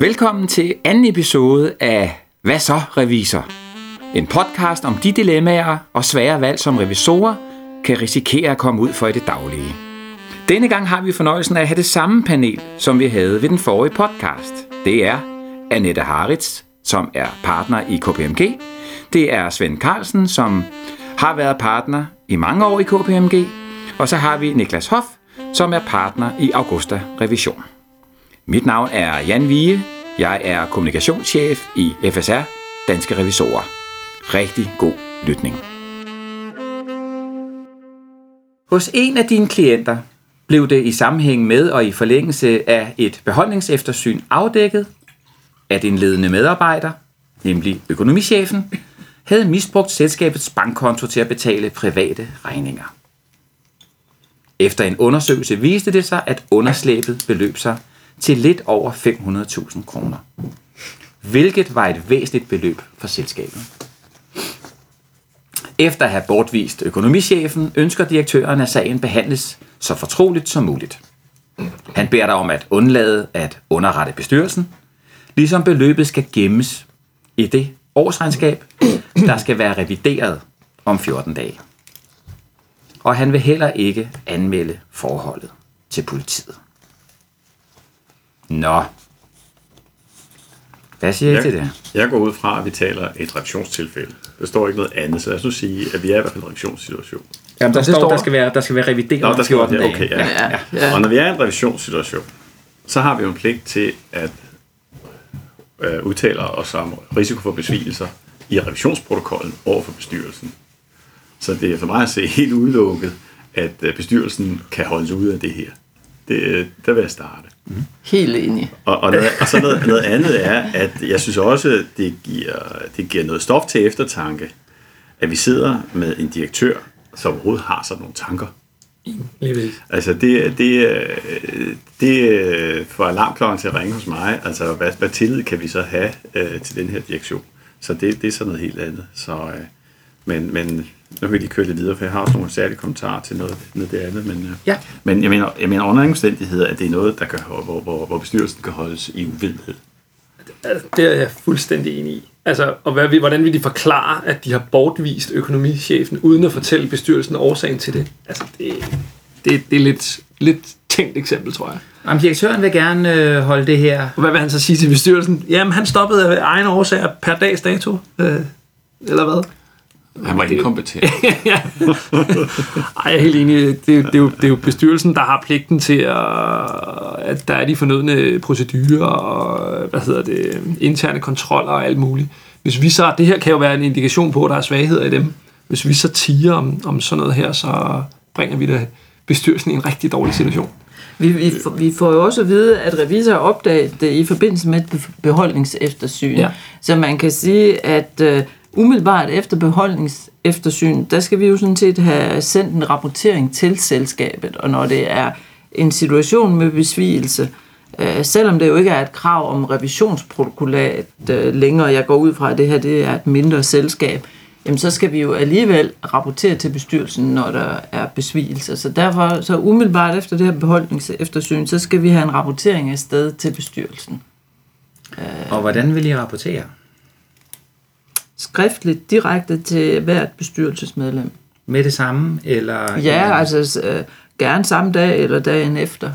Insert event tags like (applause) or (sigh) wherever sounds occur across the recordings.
Velkommen til anden episode af Hvad så, revisor? En podcast om de dilemmaer og svære valg, som revisorer kan risikere at komme ud for i det daglige. Denne gang har vi fornøjelsen af at have det samme panel, som vi havde ved den forrige podcast. Det er Annette Haritz, som er partner i KPMG. Det er Svend Carlsen, som har været partner i mange år i KPMG. Og så har vi Niklas Hoff, som er partner i Augusta Revision. Mit navn er Jan Vige. Jeg er kommunikationschef i FSR, Danske Revisorer. Rigtig god lytning. Hos en af dine klienter blev det i sammenhæng med og i forlængelse af et beholdningseftersyn afdækket, at en ledende medarbejder, nemlig økonomichefen, havde misbrugt selskabets bankkonto til at betale private regninger. Efter en undersøgelse viste det sig, at underslæbet beløb sig til lidt over 500.000 kroner. Hvilket var et væsentligt beløb for selskabet. Efter at have bortvist økonomichefen, ønsker direktøren, at sagen behandles så fortroligt som muligt. Han beder dig om at undlade at underrette bestyrelsen, ligesom beløbet skal gemmes i det årsregnskab, der skal være revideret om 14 dage. Og han vil heller ikke anmelde forholdet til politiet. Nå. Hvad siger I jeg, til det? Jeg går ud fra, at vi taler et revisionstilfælde. Der står ikke noget andet, så lad os nu sige, at vi er i hvert fald i en revisionssituation. Jamen, der, det står, står der der. skal være, der skal være revideret Nå, om der skal 14 være, dage. okay, ja. Ja, ja. ja. Og når vi er i en revisionssituation, så har vi jo en pligt til at øh, udtale os om risiko for besvigelser i revisionsprotokollen over for bestyrelsen. Så det er for mig at se helt udelukket, at øh, bestyrelsen kan holde sig ud af det her. Det, øh, der vil jeg starte. Helt enig. Og, og, noget, og så noget, noget andet er, at jeg synes også, det giver, det giver noget stof til eftertanke, at vi sidder med en direktør, som overhovedet har sådan nogle tanker. Lige. Altså det, det, det øh, får alarmklokken til at ringe hos mig. Altså hvad, hvad tillid kan vi så have øh, til den her direktion? Så det, det er sådan noget helt andet. Så, øh, men, men nu vil jeg lige køre lidt videre, for jeg har også nogle særlige kommentarer til noget, noget det andet. Men, øh, Ja. men jeg mener, jeg mener under omstændigheder, at det er noget, der kan, hvor, hvor, hvor bestyrelsen kan holdes i uvidenhed. Det er jeg fuldstændig enig i. Altså, og hvad, vil- hvordan vil de forklare, at de har bortvist økonomichefen, uden at fortælle bestyrelsen årsagen til det? Altså, det, det, det er lidt, lidt tænkt eksempel, tror jeg. Jamen, direktøren vil gerne øh, holde det her. Og hvad vil han så sige til bestyrelsen? Jamen, han stoppede af egen årsager per dags dato. Øh, eller hvad? Han var inkompetent. (laughs) ja. Ej, jeg er helt enig. Det, det, er jo, det er jo bestyrelsen, der har pligten til, at, at der er de fornødne procedurer og hvad hedder det, interne kontroller og alt muligt. Hvis vi så, det her kan jo være en indikation på, at der er svagheder i dem. Hvis vi så tiger om, om sådan noget her, så bringer vi det bestyrelsen i en rigtig dårlig situation. Vi, vi, får- vi får jo også at vide, at revisor har opdaget det i forbindelse med et be- beholdningseftersyn. Ja. Så man kan sige, at uh, umiddelbart efter beholdningseftersyn, der skal vi jo sådan set have sendt en rapportering til selskabet. Og når det er en situation med besvigelse, øh, selvom det jo ikke er et krav om revisionsprotokollat øh, længere, jeg går ud fra, at det her det er et mindre selskab, jamen så skal vi jo alligevel rapportere til bestyrelsen, når der er besvigelser. Så derfor, så umiddelbart efter det her beholdningseftersyn, så skal vi have en rapportering af sted til bestyrelsen. Og hvordan vil I rapportere? Skriftligt, direkte til hvert bestyrelsesmedlem. Med det samme? Eller Ja, altså øh, gerne samme dag eller dagen efter.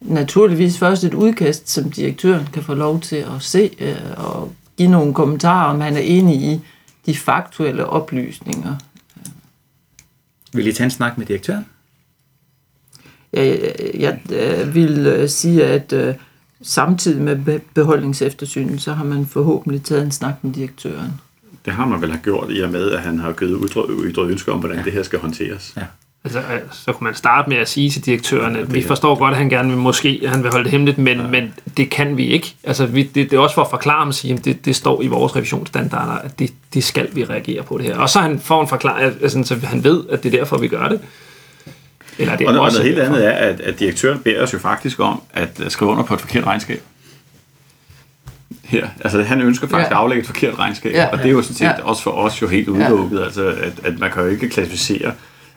Naturligvis først et udkast, som direktøren kan få lov til at se øh, og give nogle kommentarer, om han er enig i de faktuelle oplysninger. Vil I tage en snak med direktøren? Jeg, jeg, jeg vil øh, sige, at øh, samtidig med be- beholdningseftersynet, så har man forhåbentlig taget en snak med direktøren. Det har man vel have gjort i og med, at han har givet ytret ønske om, hvordan det her skal håndteres. Ja. Altså, øh, så kunne man starte med at sige til direktøren, at vi forstår godt, at han gerne vil måske, at han vil holde det hemmeligt, men, ja. men det kan vi ikke. Altså, vi, det, det er også for at forklare ham og sige, at det, det står i vores revisionsstandarder, at det, det skal vi reagere på det her. Og så han får en forklaring, altså, så han ved, at det er derfor, vi gør det. Eller det er Og, og også noget helt andet er, at, at direktøren beder os jo faktisk om at skrive under på et forkert regnskab. Her. Altså han ønsker faktisk Ja. at aflægge et forkert regnskab, Ja. og det er jo sådan set Ja. også for os jo helt udelukket, altså at, at man kan jo ikke klassificere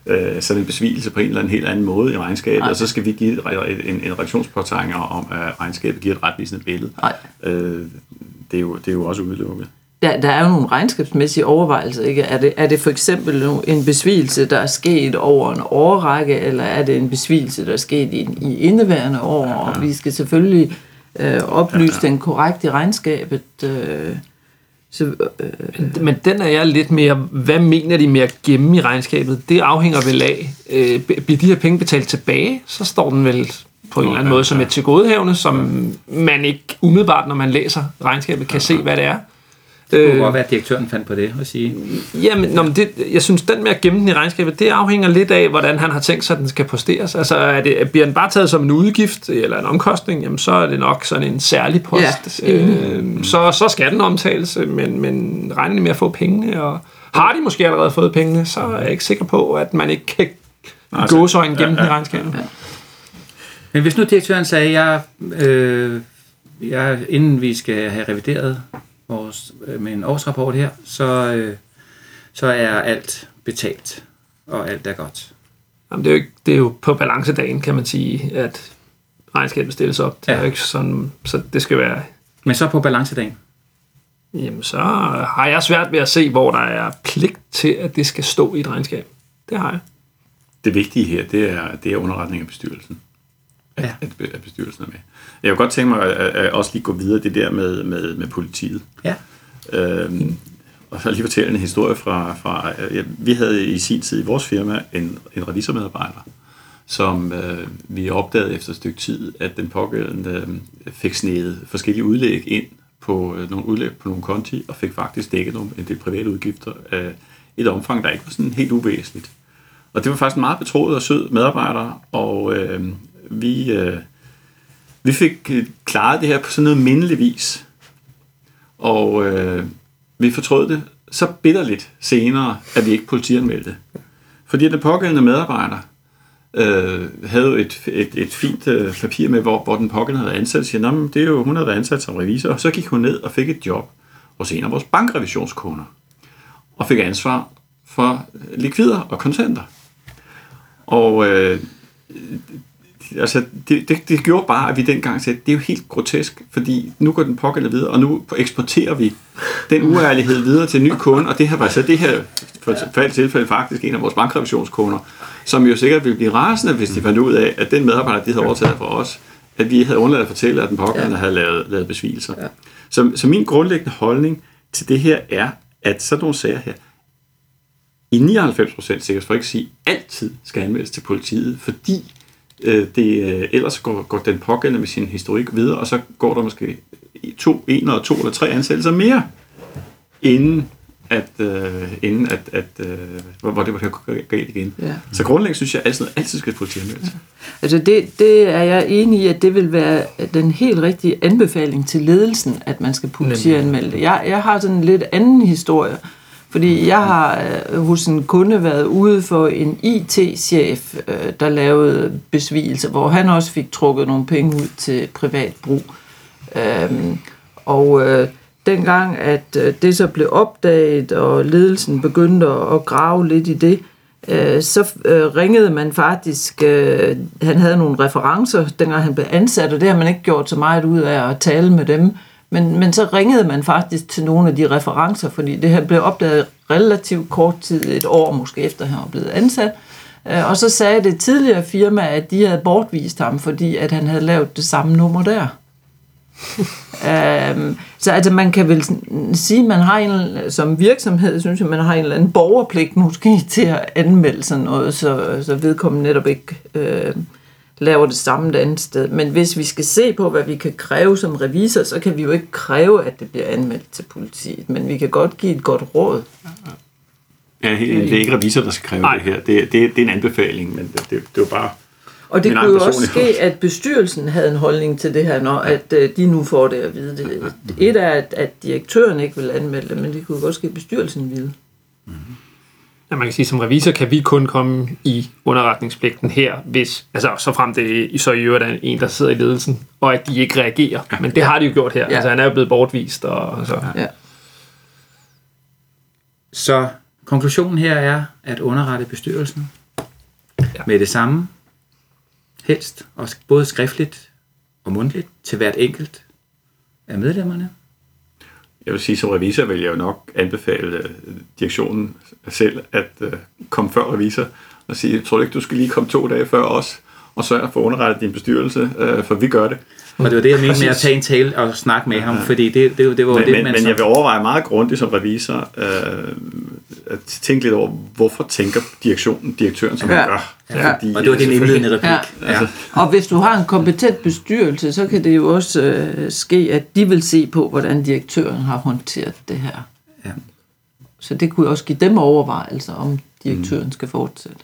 øh, sådan en besvigelse på en eller anden helt anden måde i regnskabet, Nej. og så skal vi give et, en, en reaktionspåtegning om, at regnskabet giver et retvisende billede. Nej. Øh, det, er jo, det er jo også udelukket. Der, der er jo nogle regnskabsmæssige overvejelser. Ikke? Er, det, er det for eksempel en besvigelse, der er sket over en årrække, eller er det en besvigelse, der er sket i, i indeværende år? Ja. Og vi skal selvfølgelig øh, oplyse ja, ja. den korrekt i regnskabet. Øh, så, øh, Men den er jeg lidt mere, hvad mener de med at gemme i regnskabet? Det afhænger vel af, øh, bliver de her penge betalt tilbage, så står den vel på en eller anden måde som et tilgodehavende, som man ikke umiddelbart, når man læser regnskabet, kan se, hvad det er. Det kunne Øh, godt være, at direktøren fandt på det og sige, Jamen, nå, men det, jeg synes, den med at gemme den i regnskabet, det afhænger lidt af, hvordan han har tænkt sig, at den skal posteres. Altså, er det, bliver den bare taget som en udgift eller en omkostning, jamen, så er det nok sådan en særlig post. Ja, øh, så, så skal den omtales, men, men regner de med at få pengene, og har de måske allerede fået pengene, så er jeg ikke sikker på, at man ikke kan Altså, gåsøjne gemme ja, den i ja, regnskabet. Men hvis nu direktøren sagde, jeg, øh, jeg, inden vi skal have revideret vores, øh, med en årsrapport her, så, øh, så er alt betalt, og alt er godt. Jamen, det, er jo ikke, det er jo på balancedagen, kan man sige, at regnskabet stilles op. Det er Ja. jo ikke sådan, så det skal være Men så på balancedagen. Jamen, så har jeg svært ved at se, hvor der er pligt til, at det skal stå i et regnskab. Det har jeg. Det vigtige her, det er, det er underretning af bestyrelsen. At, Ja. at, bestyrelsen er med. Jeg kunne godt tænke mig at, at også lige gå videre det der med, med, med politiet. Ja. Øhm, og så lige fortælle en historie fra, fra ja, vi havde i sin tid i vores firma en, en revisormedarbejder, som øh, vi opdagede efter et stykke tid, at den pågældende øh, fik snedet forskellige udlæg ind på øh, nogle udlæg på nogle konti, og fik faktisk dækket nogle en del private udgifter af et omfang, der ikke var sådan helt uvæsentligt. Og det var faktisk en meget betroet og sød medarbejder, og øh, vi, øh, vi fik øh, klaret det her på sådan noget mindelig vis. Og øh, vi fortrød det så bitterligt senere, at vi ikke politianmeldte. Fordi den pågældende medarbejder øh, havde et, et, et fint øh, papir med, hvor, hvor den pågældende havde ansat. Siger, men det er jo, hun havde været ansat som revisor, og så gik hun ned og fik et job hos en af vores bankrevisionskunder. Og fik ansvar for likvider og kontanter. Og øh, altså, det, det, det gjorde bare, at vi dengang sagde, det er jo helt grotesk, fordi nu går den pågældende videre, og nu eksporterer vi den uærlighed videre til en ny kunde, og det her var så det her for for et tilfælde faktisk en af vores bankrevisionskunder, som jo sikkert ville blive rasende, hvis de fandt ud af, at den medarbejder, de havde overtaget fra os, at vi havde undladt at fortælle, at den pågældende ja. havde lavet, lavet besvigelser. Ja. Så, så min grundlæggende holdning til det her er, at sådan nogle sager her, i 99 procent sikkert, for ikke at sige altid, skal anmeldes til politiet, fordi øh, det, øh, ellers går, går den pågældende med sin historik videre, og så går der måske to, en eller to eller tre ansættelser mere, inden at, øh, inden at, at øh, hvor, hvor det var gå galt igen. Ja. Så grundlæggende synes jeg, at altid, altid skal politianmeldes. Altså det, det er jeg enig i, at det vil være den helt rigtige anbefaling til ledelsen, at man skal politianmelde. Jeg, jeg har sådan en lidt anden historie, fordi jeg har øh, hos en kunde været ude for en IT-chef, øh, der lavede besvigelser, hvor han også fik trukket nogle penge ud til privat brug. Øhm, og øh, dengang, at øh, det så blev opdaget, og ledelsen begyndte at, at grave lidt i det, øh, så øh, ringede man faktisk, øh, han havde nogle referencer, dengang han blev ansat, og det har man ikke gjort så meget ud af at tale med dem, men, men så ringede man faktisk til nogle af de referencer, fordi det her blev opdaget relativt kort tid, et år måske efter han var blevet ansat, Øh, og så sagde det tidligere firma, at de havde bortvist ham, fordi at han havde lavet det samme nummer der. (laughs) Øhm, så altså man kan vel sige, at man har en, som virksomhed, synes jeg, man har en eller anden borgerpligt måske til at anmelde sådan noget, så, så vedkommende netop ikke øh, laver det samme et andet sted. Men hvis vi skal se på, hvad vi kan kræve som revisor, så kan vi jo ikke kræve, at det bliver anmeldt til politiet, men vi kan godt give et godt råd. Ja, det er ikke revisor, der skal kræve Nej. det her. Det, det, det er en anbefaling, men det, det, det er jo bare... Og det kunne jo også ske, at bestyrelsen havde en holdning til det her, når at øh, de nu får det at vide. Det, et er, at, at direktøren ikke vil anmelde det, men det kunne jo godt ske, at bestyrelsen ville. Ja, man kan sige, som revisor kan vi kun komme i underretningspligten her, hvis, altså så frem det så i øvrigt er en, der sidder i ledelsen, og at de ikke reagerer. Ja. Men det har de jo gjort her. Ja. Altså han er jo blevet bortvist. Og, så. Ja. Så konklusionen her er at underrette bestyrelsen ja. med det samme, helst, og både skriftligt og mundtligt, til hvert enkelt af medlemmerne. Jeg vil sige, som revisor vil jeg jo nok anbefale øh, direktionen selv at uh, komme før revisor og sige, tror du ikke, du skal lige komme to dage før os og sørge for at underrette din bestyrelse, uh, for vi gør det. Og det var det, jeg mente med at tage en tale og snakke med ham, ja. fordi det, det, det var men, det, man Men så... jeg vil overveje meget grundigt som revisor, øh, at tænke lidt over, hvorfor tænker direktionen, direktøren, som ja. han gør. Ja. Fordi, og det var din indledende replik. Ja. Ja. Og hvis du har en kompetent bestyrelse, så kan det jo også øh, ske, at de vil se på, hvordan direktøren har håndteret det her. Ja. Så det kunne også give dem overvejelser, om direktøren mm. skal fortsætte.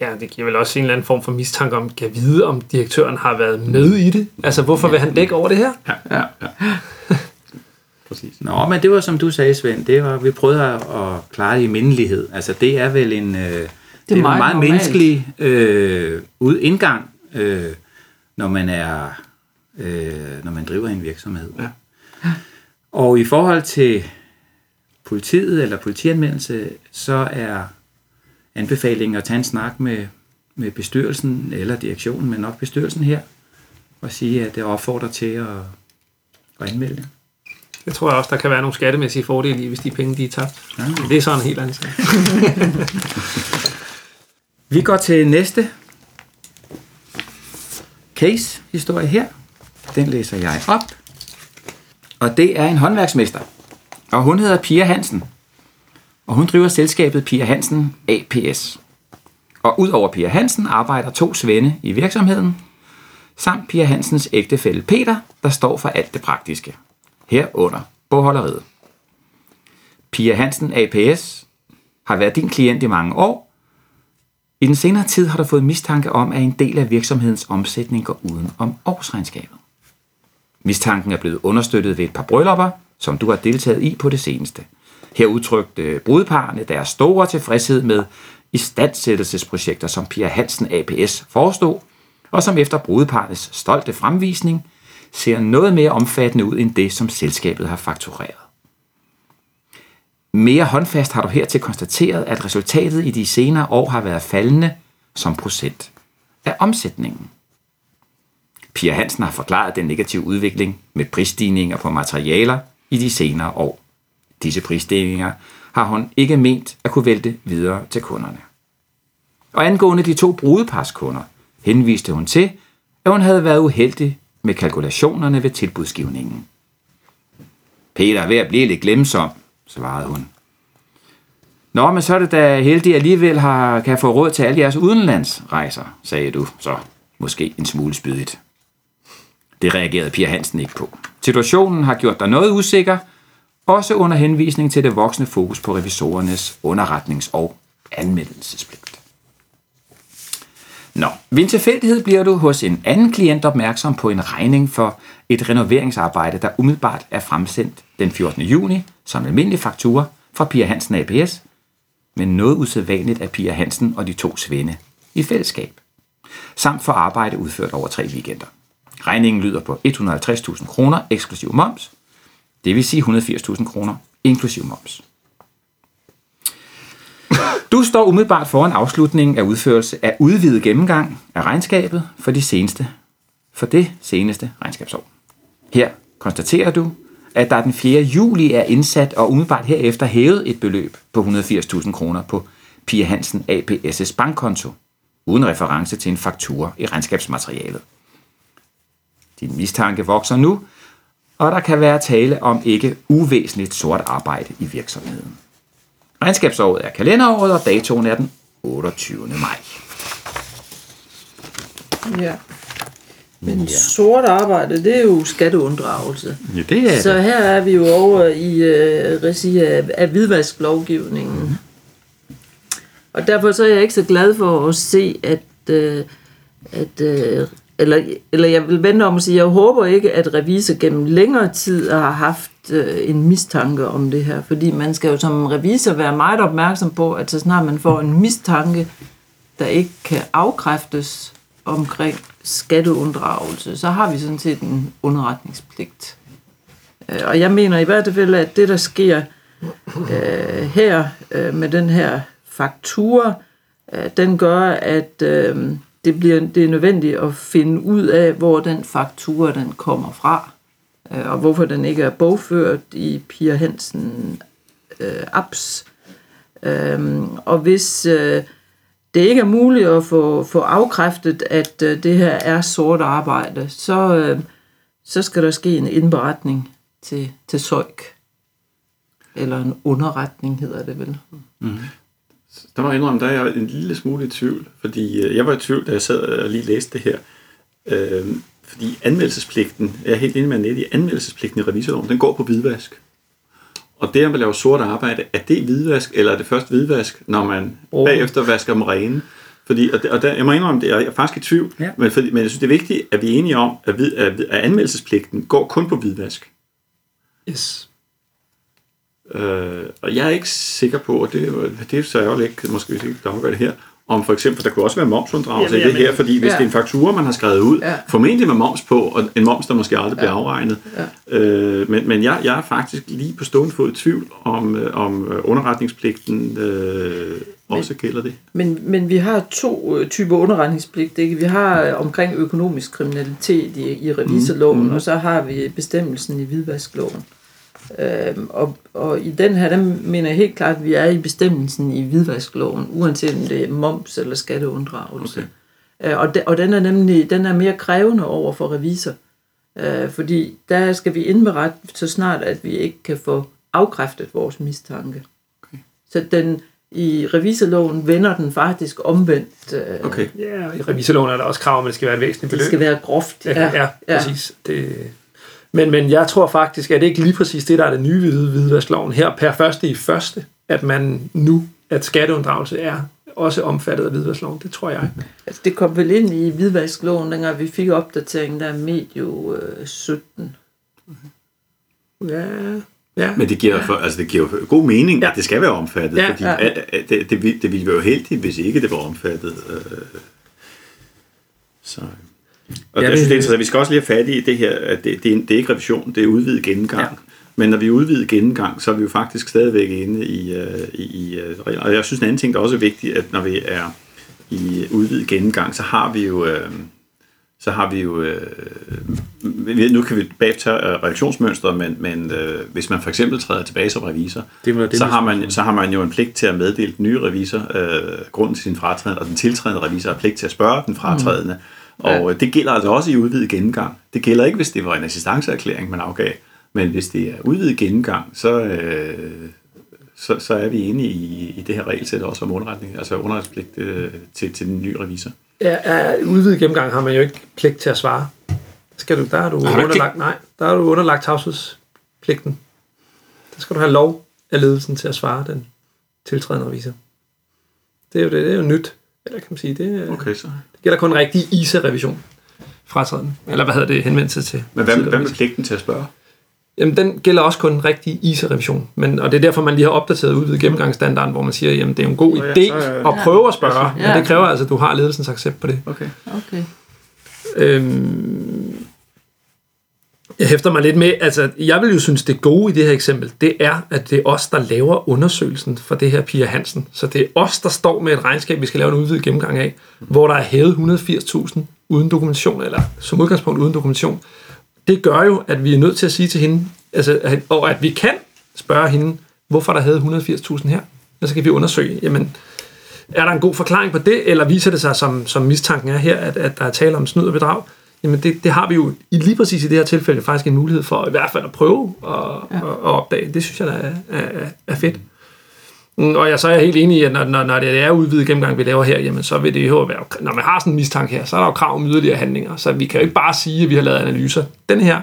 Ja, det giver vel også en eller anden form for mistanke om, kan vide, om direktøren har været med i det. Altså, hvorfor vil han dække over det her? Ja, ja, ja. (laughs) Præcis. Nå, men det var som du sagde, Svend, det var, vi prøvede at klare det i mindelighed. Altså, det er vel en, øh, det er det er meget, meget menneskelig øh, ud indgang, øh, når man er, øh, når man driver en virksomhed. Ja. Og i forhold til politiet eller politianmeldelse, så er anbefalingen at tage en snak med, med bestyrelsen eller direktionen, men nok bestyrelsen her, og sige, at det opfordrer til at, at anmelde det. Jeg tror også, der kan være nogle skattemæssige fordele i, hvis de penge de er tabt. Ja. Det er sådan en helt anden sag. (laughs) Vi går til næste case-historie her. Den læser jeg op. Og det er en håndværksmester. Og hun hedder Pia Hansen. Og hun driver selskabet Pia Hansen APS. Og udover Pia Hansen arbejder to svende i virksomheden, samt Pia Hansens ægtefælle Peter, der står for alt det praktiske. Herunder bogholderiet. Pia Hansen APS har været din klient i mange år. I den senere tid har du fået mistanke om, at en del af virksomhedens omsætning går uden om årsregnskabet. Mistanken er blevet understøttet ved et par bryllupper, som du har deltaget i på det seneste. Her udtrykte brudeparne deres store tilfredshed med istandsættelsesprojekter, som Pia Hansen APS forestod, og som efter brudeparnes stolte fremvisning ser noget mere omfattende ud end det, som selskabet har faktureret. Mere håndfast har du hertil konstateret, at resultatet i de senere år har været faldende som procent af omsætningen. Pia Hansen har forklaret den negative udvikling med prisstigninger på materialer i de senere år. Disse prisstigninger har hun ikke ment at kunne vælte videre til kunderne. Og angående de to brudeparskunder, henviste hun til, at hun havde været uheldig med kalkulationerne ved tilbudsgivningen. Peter er ved at blive lidt glemsom, svarede hun. Nå, men så er det da heldigt alligevel har, kan få råd til alle jeres udenlandsrejser, sagde du så måske en smule spydigt. Det reagerede Pia Hansen ikke på. Situationen har gjort dig noget usikker, også under henvisning til det voksne fokus på revisorernes underretnings- og anmeldelsespligt. Nå, ved en tilfældighed bliver du hos en anden klient opmærksom på en regning for et renoveringsarbejde, der umiddelbart er fremsendt den 14. juni som almindelig faktura fra Pia Hansen APS, men noget usædvanligt af Pia Hansen og de to svende i fællesskab, samt for arbejde udført over tre weekender. Regningen lyder på 150.000 kroner eksklusiv moms, det vil sige 180.000 kroner inklusiv moms. Du står umiddelbart foran afslutningen af udførelse af udvidet gennemgang af regnskabet for, de seneste, for det seneste regnskabsår. Her konstaterer du, at der den 4. juli er indsat og umiddelbart herefter hævet et beløb på 180.000 kroner på Pia Hansen APS' bankkonto, uden reference til en faktura i regnskabsmaterialet. Din mistanke vokser nu, og der kan være tale om ikke uvæsentligt sort arbejde i virksomheden. Regnskabsåret er kalenderåret, og datoen er den 28. maj. Ja. Men ja. sort arbejde, det er jo skatteunddragelse. Ja, det er Så det. her er vi jo over i øh, regi af, af hvidvasklovgivningen. Mm. Og derfor så er jeg ikke så glad for at se, at, øh, at øh, eller, eller jeg vil vente om at sige, jeg håber ikke, at revisor gennem længere tid har haft øh, en mistanke om det her, fordi man skal jo som revisor være meget opmærksom på, at så snart man får en mistanke, der ikke kan afkræftes omkring skatteunddragelse, så har vi sådan set en underretningspligt. Øh, og jeg mener i hvert fald, at det, der sker øh, her øh, med den her faktura, øh, den gør, at øh, det, bliver, det er nødvendigt at finde ud af, hvor den faktura den kommer fra, øh, og hvorfor den ikke er bogført i Pia Hansen øh, apps. Øh, og hvis øh, det ikke er muligt at få, få afkræftet, at øh, det her er sort arbejde, så, øh, så skal der ske en indberetning til, til SØJK. Eller en underretning hedder det vel. Mm-hmm. Der må jeg indrømme, der er jeg en lille smule i tvivl, fordi øh, jeg var i tvivl, da jeg sad og lige læste det her. Øh, fordi anmeldelsespligten, jeg er helt enig med Annette i, anmeldelsespligten i revisorloven, den går på hvidvask. Og det, at man laver sort arbejde, er det hvidvask, eller er det først hvidvask, når man Åh. bagefter vasker dem rene? Fordi, og, det, og der, jeg må indrømme, det, jeg er faktisk i tvivl, Ja. men, fordi, men jeg synes, det er vigtigt, at vi er enige om, at, hvid, at, at anmeldelsespligten går kun på hvidvask. Yes. Øh, og jeg er ikke sikker på, og det, det er så ærgerligt ikke, måske hvis ikke der afgør det her, om for eksempel, der kunne også være momsunddragelse Jamen, i det her, fordi hvis ja. det er en faktura, man har skrevet ud, Ja. formentlig med moms på, og en moms, der måske aldrig bliver afregnet. Øh, men men jeg, jeg er faktisk lige på stående fod i tvivl om, øh, om øh, underretningspligten øh, også gælder det. Men, men vi har to øh, typer underretningspligt. Ikke? Vi har omkring økonomisk kriminalitet i, i revisorloven, mm. og så har vi bestemmelsen i hvidvaskloven. Øhm, og, og i den her, der mener jeg helt klart, at vi er i bestemmelsen i hvidvaskloven, uanset om det er moms eller skatteunddragelse. Okay. Øh, og, de, og den er nemlig den er mere krævende over for revisor. Øh, fordi der skal vi indberette så snart, at vi ikke kan få afkræftet vores mistanke. Okay. Så den, i revisorloven vender den faktisk omvendt. Øh, Okay. Ja, i revisorloven er der også krav om, at det skal være et væsentligt beløb. Det skal være groft. Ja, ja, ja. præcis. Det, men, men jeg tror faktisk, at det ikke lige præcis det, der er det nye ved hvidvaskloven her per første i første, at man nu, at skatteunddragelse er også omfattet af hvidvaskloven. Det tror jeg. Altså, det kom vel ind i hvidvaskloven, dengang vi fik opdateringen der er medio øh, 17. Ja, ja. Men det giver, for, altså det giver god mening, Ja. at det skal være omfattet, Ja, fordi ja. at, at det, det, ville- det ville være jo heldigt, hvis ikke det var omfattet. Øh, så. Og jeg det- synes, det er interessant. Vi skal også lige have fat i det her, at det, det, er, det er ikke revision, det er udvidet gennemgang. Ja. Men når vi er udvidet gennemgang, så er vi jo faktisk stadigvæk inde i, øh, i, i øh, regler. Og jeg synes, en anden ting, der også er vigtigt, at når vi er i udvidet gennemgang, så har vi jo... Øh, så har vi jo, øh, nu kan vi bagefter tage øh, men, men øh, hvis man for eksempel træder tilbage som revisor, Det var det, så, har man, så har man jo en pligt til at meddele den nye revisor øh, grunden til sin fratræden, og den tiltrædende revisor har pligt til at spørge den fratrædende. Mm. Og øh, det gælder altså også i udvidet gennemgang. Det gælder ikke, hvis det var en assistanceerklæring, man afgav, men hvis det er udvidet gennemgang, så, øh, så, så er vi inde i, i det her regelsæt også om underretning, altså underretningspligt øh, til, til den nye revisor. Ja, ja, udvidet gennemgang har man jo ikke pligt til at svare. Skal du, der er du, Har du ikke underlagt, nej, der er du underlagt tavshedspligten. Der skal du have lov af ledelsen til at svare den tiltrædende revisor. Det er jo, det, det er jo nyt. Kan man sige, det, okay. Okay, så. det gælder kun rigtig ISA-revision. Fratræden. Eller hvad hedder det, henvendelse til. Men hvad, hvad med pligten til at spørge? Jamen, den gælder også kun rigtig ISA-revision. Men, og det er derfor, man lige har opdateret udvidet gennemgangsstandarden, hvor man siger, jamen det er en god Nå ja, idé så er- at prøve at spørge. Ja. Men det kræver altså, at du har ledelsens accept på det. Okay. Okay. Øhm, jeg hæfter mig lidt med, altså jeg vil jo synes, det gode i det her eksempel, det er, at det er os, der laver undersøgelsen for det her Pia Hansen. Så det er os, der står med et regnskab, vi skal lave en udvidet gennemgang af, hvor der er hævet 180.000 uden dokumentation, eller som udgangspunkt uden dokumentation. Det gør jo, at vi er nødt til at sige til hende, altså, og at vi kan spørge hende, hvorfor der havde 180.000 her. Og så kan vi undersøge, jamen, er der en god forklaring på det, eller viser det sig, som, som mistanken er her, at, at der er tale om snyd og bedrag? Jamen det, det har vi jo i, lige præcis i det her tilfælde faktisk en mulighed for i hvert fald at prøve at, ja. at, at opdage. Det synes jeg, der er, er, er fedt. Mm, Og jeg, så er jeg helt enig i, at når, når, når det er udvidet gennemgang, vi laver her, jamen så vil det jo være, når man har sådan en mistanke her, så er der jo krav om yderligere handlinger. Så vi kan jo ikke bare sige, at vi har lavet analyser. Den her,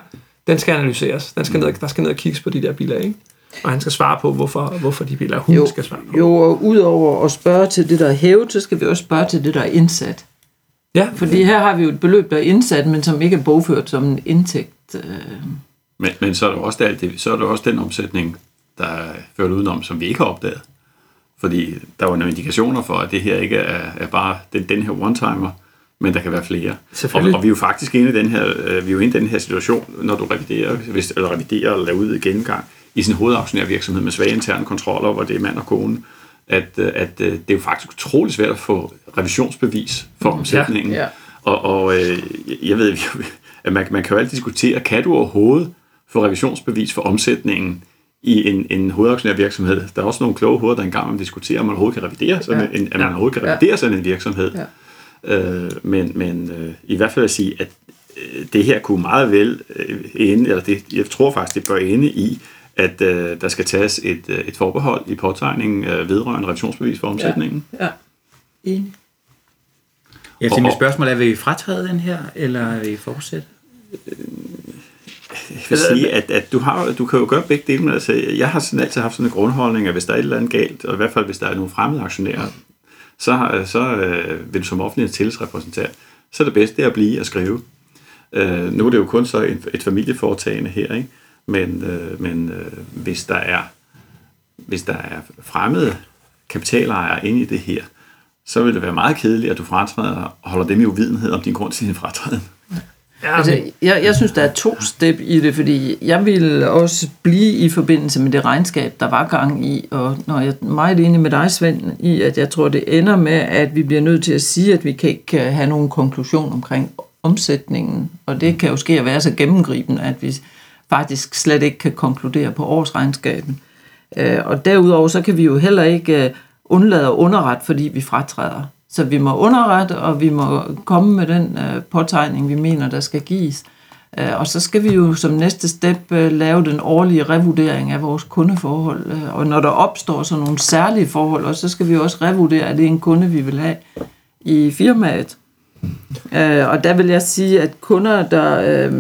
den skal analyseres. Den skal ned, der skal ned og kigges på de der biler, ikke? Og han skal svare på, hvorfor, hvorfor de biler, hun Jo, skal svare på. jo, og udover at spørge til det, der er hævet, så skal vi også spørge til det, der er indsat. Ja, Fordi her har vi jo et beløb, der er indsat, men som ikke er bogført som en indtægt. Øh, Men, men så er der også, alt det, så er der også den omsætning, der er ført udenom, som vi ikke har opdaget. Fordi der var nogle indikationer for, at det her ikke er, er bare den, den her one-timer, men der kan være flere. Og, og vi er jo faktisk inde i den her, øh, vi er jo inde i den her situation, når du reviderer, hvis, eller reviderer eller laver ud i gennemgang i sin hovedaktionærvirksomhed med svage interne kontroller, hvor det er mand og kone, øh, at øh, det er jo faktisk utrolig svært at få revisionsbevis for omsætningen. ja. Og, og øh, jeg ved, (laughs) at man, man kan jo altid diskutere, kan du overhovedet få revisionsbevis for omsætningen i en, en hovedaktionærvirksomhed? Der er også nogle kloge hoveder, der engang man diskuterer, om man overhovedet kan revidere sådan, Ja. ja. en, at man Ja. overhovedet kan Ja. revidere sådan en virksomhed. Ja. Øh, men men øh, i hvert fald at sige, at øh, det her kunne meget vel øh, ende, eller det, jeg tror faktisk, det bør ende i, at øh, der skal tages et, øh, et forbehold i påtegningen øh, vedrørende revisionsbevis for omsætningen. ja. Enig. Ja, Og- til mit spørgsmål er, vil vi fratræde den her, eller vil vi fortsætte? Jeg vil sige, at, at du, har, du kan jo gøre begge dele. Altså, jeg har sådan altid haft sådan en grundholdning, at hvis der er et eller andet galt, og i hvert fald hvis der er nogle fremmede aktionærer, så, så øh, vil du som offentlig tillidsrepræsentant, så er det bedste det er at blive og skrive. Øh, nu er det jo kun så et, et familieforetagende her, ikke? Men, øh, men øh, hvis der er hvis der er fremmede kapitalejere inde i det her, så vil det være meget kedeligt, at du fratræder og holder dem i uvidenhed om din grund til din fratræden. ja Altså, jeg, jeg synes, der er to step i det, fordi jeg vil også blive i forbindelse med det regnskab, der var gang i, og når jeg er meget enig med dig, Svend, i, at jeg tror, det ender med, at vi bliver nødt til at sige, at vi kan ikke have nogen konklusion omkring omsætningen, og det kan jo ske at være så gennemgribende, at vi faktisk slet ikke kan konkludere på årsregnskabet. Øh, og derudover så kan vi jo heller ikke øh, undlade at underrette, fordi vi fratræder. Så vi må underrette, og vi må komme med den øh, påtegning, vi mener, der skal gives. Og så skal vi jo som næste step lave den årlige revurdering af vores kundeforhold. Og når der opstår sådan nogle særlige forhold, så skal vi jo også revurdere, at det er en kunde, vi vil have i firmaet. Og der vil jeg sige, at kunder, der, øh,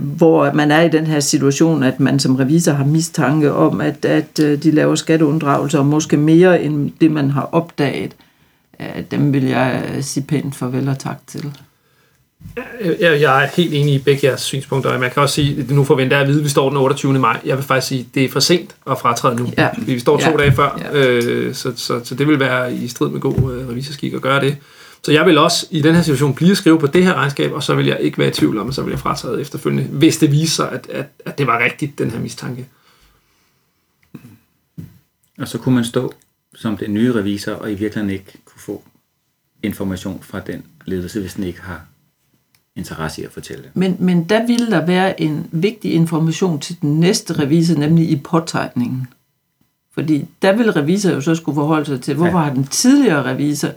hvor man er i den her situation, at man som revisor har mistanke om, at, at øh, de laver skatteunddragelser, og måske mere end det, man har opdaget, øh, dem vil jeg øh, sige pænt farvel og tak til. Jeg, jeg er helt enig i begge jeres synspunkter, og man kan også sige, at nu forventer jeg at vide, at vi står den 28. maj. Jeg vil faktisk sige, at det er for sent at fratræde nu. Ja. Vi står to Ja. dage før, Ja. øh, så, så, så det vil være i strid med god øh, revisorskik at gøre det. Så jeg vil også i den her situation blive at skrive på det her regnskab, og så vil jeg ikke være i tvivl om, at så vil jeg fratræde efterfølgende, hvis det viser sig, at, at, at det var rigtigt, den her mistanke. Og så kunne man stå som den nye revisor, og i virkeligheden ikke kunne få information fra den ledelse, hvis den ikke har interesse i at fortælle det. Men, men der ville der være en vigtig information til den næste revisor, nemlig i påtegningen. Fordi der vil revisor jo så skulle forholde sig til, hvorfor Ja. har den tidligere revisor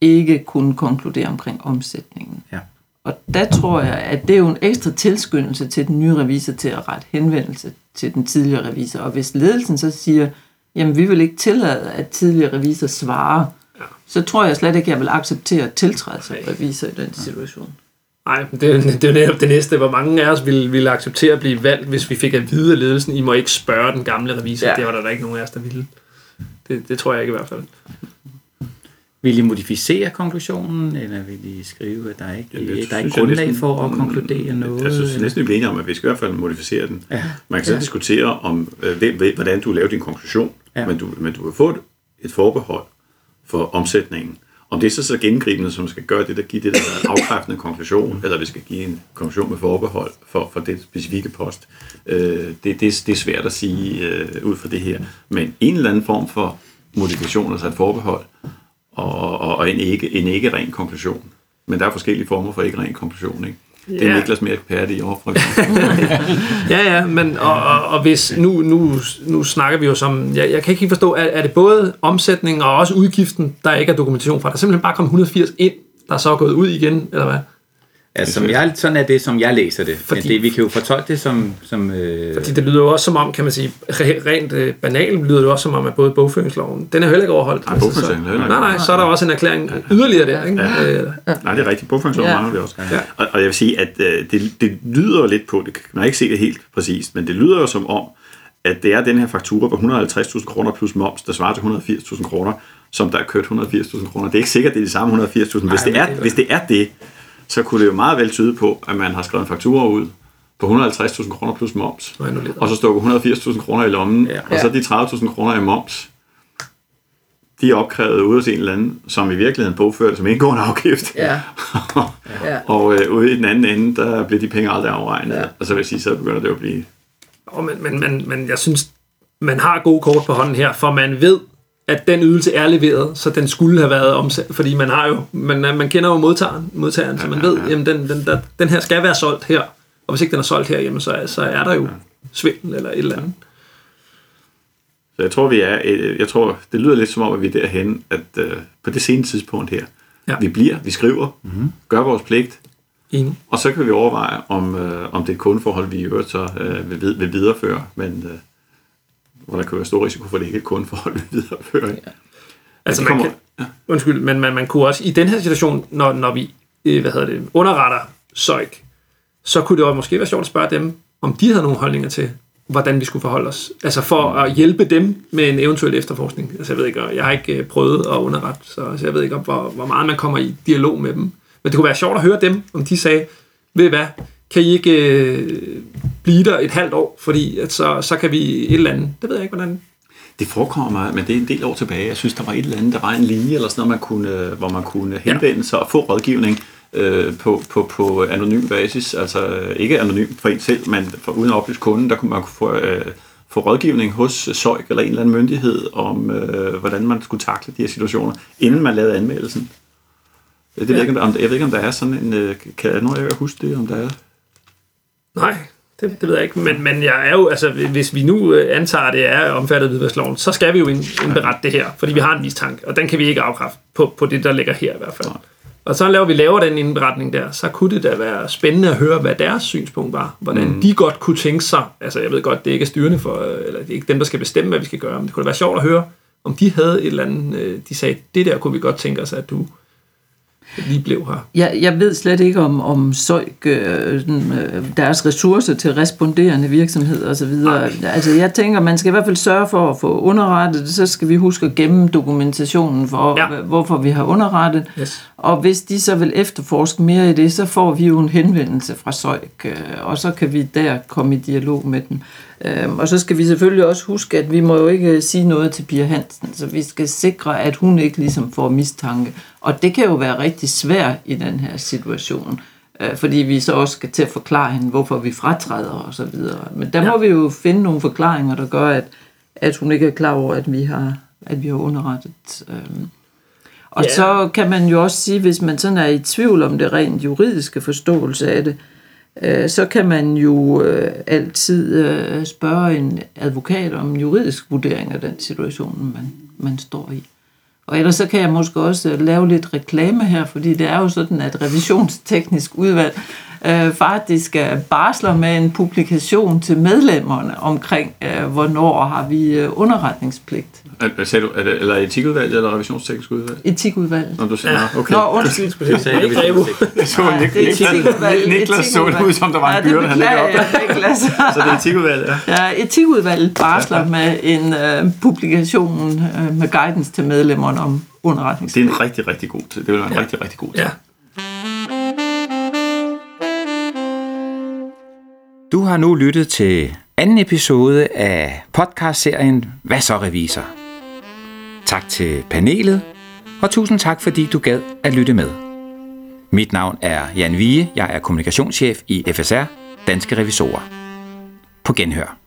ikke kunnet konkludere omkring omsætningen. Ja. Og der tror jeg, at det er jo en ekstra tilskyndelse til den nye revisor til at rette henvendelse til den tidligere revisor. Og hvis ledelsen så siger, jamen vi vil ikke tillade, at tidligere revisor svarer, ja. så tror jeg slet ikke, jeg vil acceptere at tiltræde som revisor i den situation. Nej, det, er- det er jo netop det næste. Hvor mange af os ville, ville acceptere at blive valgt, hvis vi fik at vide af ledelsen, I må ikke spørge den gamle revisor. Ja. Ja. Det var der da ikke nogen af os, der ville. Det, det tror jeg ikke i hvert fald. Vil I modificere konklusionen, eller vil I skrive, at der ikke, Ja, det der er ikke grundlag næsten- for at konkludere noget? Jeg synes næsten, vi enige om, at vi skal i hvert fald modificere den. Ja. Man kan så Ja. diskutere, om, øh, hvem- hvordan du laver din konklusion, Ja. men, du, men du vil få et, et forbehold for omsætningen. Om det er så så gennemgribende, som skal gøre det, der giver det der er en afkræftende konklusion, eller vi skal give en konklusion med forbehold for, for det specifikke post, øh, det, det, det er svært at sige øh, ud fra det her. Men en eller anden form for modifikation, altså et forbehold, og, og, og en, ikke, en ikke ren konklusion. Men der er forskellige former for ikke ren konklusion, ikke? Det er Ja. Niklas mere ekspert i overfor. (laughs) Ja, ja, men og, og, og hvis, nu, nu, nu snakker vi jo som, jeg, jeg kan ikke forstå, er, er det både omsætningen og også udgiften, der ikke er dokumentation fra? Der er simpelthen bare kommet 180 ind, der er så gået ud igen, eller hvad? Altså, som jeg, sådan er det, som jeg læser det. Fordi- Fordi, det vi kan jo fortolke det som... som øh, Fordi det lyder jo også som om, kan man sige, re- rent øh, banalt lyder det jo også som om, at både bogføringsloven, den er jo heller ikke overholdt. Nej, Altså, så, heller ikke nej, nej, så er der også en erklæring yderligere der, ikke? Øh, Nej, det er rigtigt. Bogføringsloven Ja. ja. mangler vi også. Ja. Ja. Og, og jeg vil sige, at øh, det, det lyder lidt på, det kan man ikke se det helt præcist, men det lyder jo som om, at det er den her faktura på 150.000 kroner plus moms, der svarer til 180.000 kroner, som der er kørt 180.000 kroner. Det er ikke sikkert, det er de samme 180.000. Hvis, det det er- hvis det er det, så kunne det jo meget vel tyde på, at man har skrevet en faktura ud på 150.000 kroner plus moms, og så stukket 180.000 kroner i lommen, Ja. og så de 30.000 kroner i moms, de er opkrævet ude hos en eller anden, som i virkeligheden bogførte som indgående afgift. Ja. (laughs) Ja. og øh, ude i den anden ende, der bliver de penge aldrig afregnet. Ja. Og så vil jeg sige, så begynder det at blive... Og men, men, men, men jeg synes, man har gode kort på hånden her, for man ved, at den ydelse er leveret, så den skulle have været omsat, fordi man har jo, man, man kender jo modtageren, modtageren så man ved, jamen den, den, der, den her skal være solgt her, og hvis ikke den er solgt her, jamen så, er- så er der jo svindel eller et eller andet. Så jeg tror, vi er... øh, Jeg tror, det lyder lidt som om, at vi er derhen, at øh, på det sene tidspunkt her, Ja. vi bliver, vi skriver, mm-hmm. gør vores pligt, Enig. og så kan vi overveje, om, øh, om det er et kundeforhold, vi i øvrigt så øh, vil, vil videreføre, men øh, hvor der kan være stor risiko for, at det ikke er et kundeforhold, vi (laughs) viderefører. Ja. Altså, det man kommer, kan, ja. undskyld, men man, man kunne også, i den her situation, når, når vi, øh, hvad hedder det, underretter Søjk, så kunne det også måske være sjovt at spørge dem, om de havde nogle holdninger til, hvordan vi skulle forholde os. Altså for at hjælpe dem med en eventuel efterforskning. Altså jeg ved ikke, jeg har ikke øh, prøvet at underrette, så, jeg ved ikke, hvor, hvor meget man kommer i dialog med dem. Men det kunne være sjovt at høre dem, om de sagde, ved I hvad, kan I ikke øh, blive der et halvt år, fordi at så, så kan vi et eller andet. Det ved jeg ikke, hvordan. Det forekommer mig, men det er en del år tilbage. Jeg synes, der var et eller andet, der var en linje eller sådan noget, man kunne, øh, hvor man kunne henvende sig og få rådgivning øh, på, på, på anonym basis. Altså øh, ikke anonym for en selv, men for, uden at oplyse kunden, der kunne man kunne få, øh, få rådgivning hos Søjk eller en eller anden myndighed om, øh, hvordan man skulle takle de her situationer, inden man lavede anmeldelsen. Det ved jeg, ikke, om, jeg ved ikke, om der er sådan en... øh, Kan nogen af jer huske det, om der er? Nej, det, det ved jeg ikke. Men, men jeg er jo, altså, hvis vi nu øh, antager, at det er omfattet af hvidvaskloven, så skal vi jo ind- indberette det her, fordi vi har en mistanke, og den kan vi ikke afkræfte på, på det, der ligger her i hvert fald. Og så laver vi laver den indberetning der, så kunne det da være spændende at høre, hvad deres synspunkt var. Hvordan mm. de godt kunne tænke sig, altså jeg ved godt, det ikke er styrende for, øh, eller det er ikke dem, der skal bestemme, hvad vi skal gøre, men det kunne da være sjovt at høre, om de havde et eller andet, øh, de sagde, det der kunne vi godt tænke os, at du lige blev her. Jeg, jeg ved slet ikke om, om Søjk, øh, øh, deres ressourcer til responderende virksomheder osv. Altså, jeg tænker, man skal i hvert fald sørge for at få underrettet det. Så skal vi huske at gemme dokumentationen for, ja. hvorfor vi har underrettet. Yes. Og hvis de så vil efterforske mere i det, så får vi jo en henvendelse fra Søjk, øh, og så kan vi der komme i dialog med dem. Øhm, Og så skal vi selvfølgelig også huske, at vi må jo ikke sige noget til Pia Hansen, så vi skal sikre, at hun ikke ligesom får mistanke. Og det kan jo være rigtig svært i den her situation, øh, fordi vi så også skal til at forklare hende, hvorfor vi fratræder og så videre. Men der ja. må vi jo finde nogle forklaringer, der gør, at, at hun ikke er klar over, at vi har, at vi har underrettet. øhm. Og ja. så kan man jo også sige, hvis man sådan er i tvivl om det rent juridiske forståelse af det, øh, Øh, så kan man jo øh, altid øh, spørge en advokat om en juridisk vurdering af den situation, man, man står i. Og ellers så kan jeg måske også lave lidt reklame her, fordi det er jo sådan, at revisionsteknisk udvalg øh, faktisk øh, barsler med en publikation til medlemmerne omkring, øh, hvornår har vi øh, underretningspligt. Er, sagde du, er det, eller etikudvalg eller revisionsteknisk udvalg? Etikudvalget. Når du siger, Ja. ja. okay. Nå, undskyld. Det sagde jeg, Ikke Revo. Jeg så Nej, Nik- det Niklas, etikudvalget. Niklas så det ud, som der var en Ja, byrde, det han lægger op. jeg, Niklas. (laughs) Så det er etikudvalget, ja. Ja, etikudvalget barsler med en øh, publikation øh, med guidance til medlemmerne om Det underretningspligt. er en rigtig, rigtig god tid. Det vil være en ja. rigtig, rigtig god tid. Ja. Du har nu lyttet til anden episode af podcastserien Hvad så revisor? Tak til panelet, og tusind tak fordi du gad at lytte med. Mit navn er Jan Vige, jeg er kommunikationschef i FSR, Danske Revisorer. På genhør.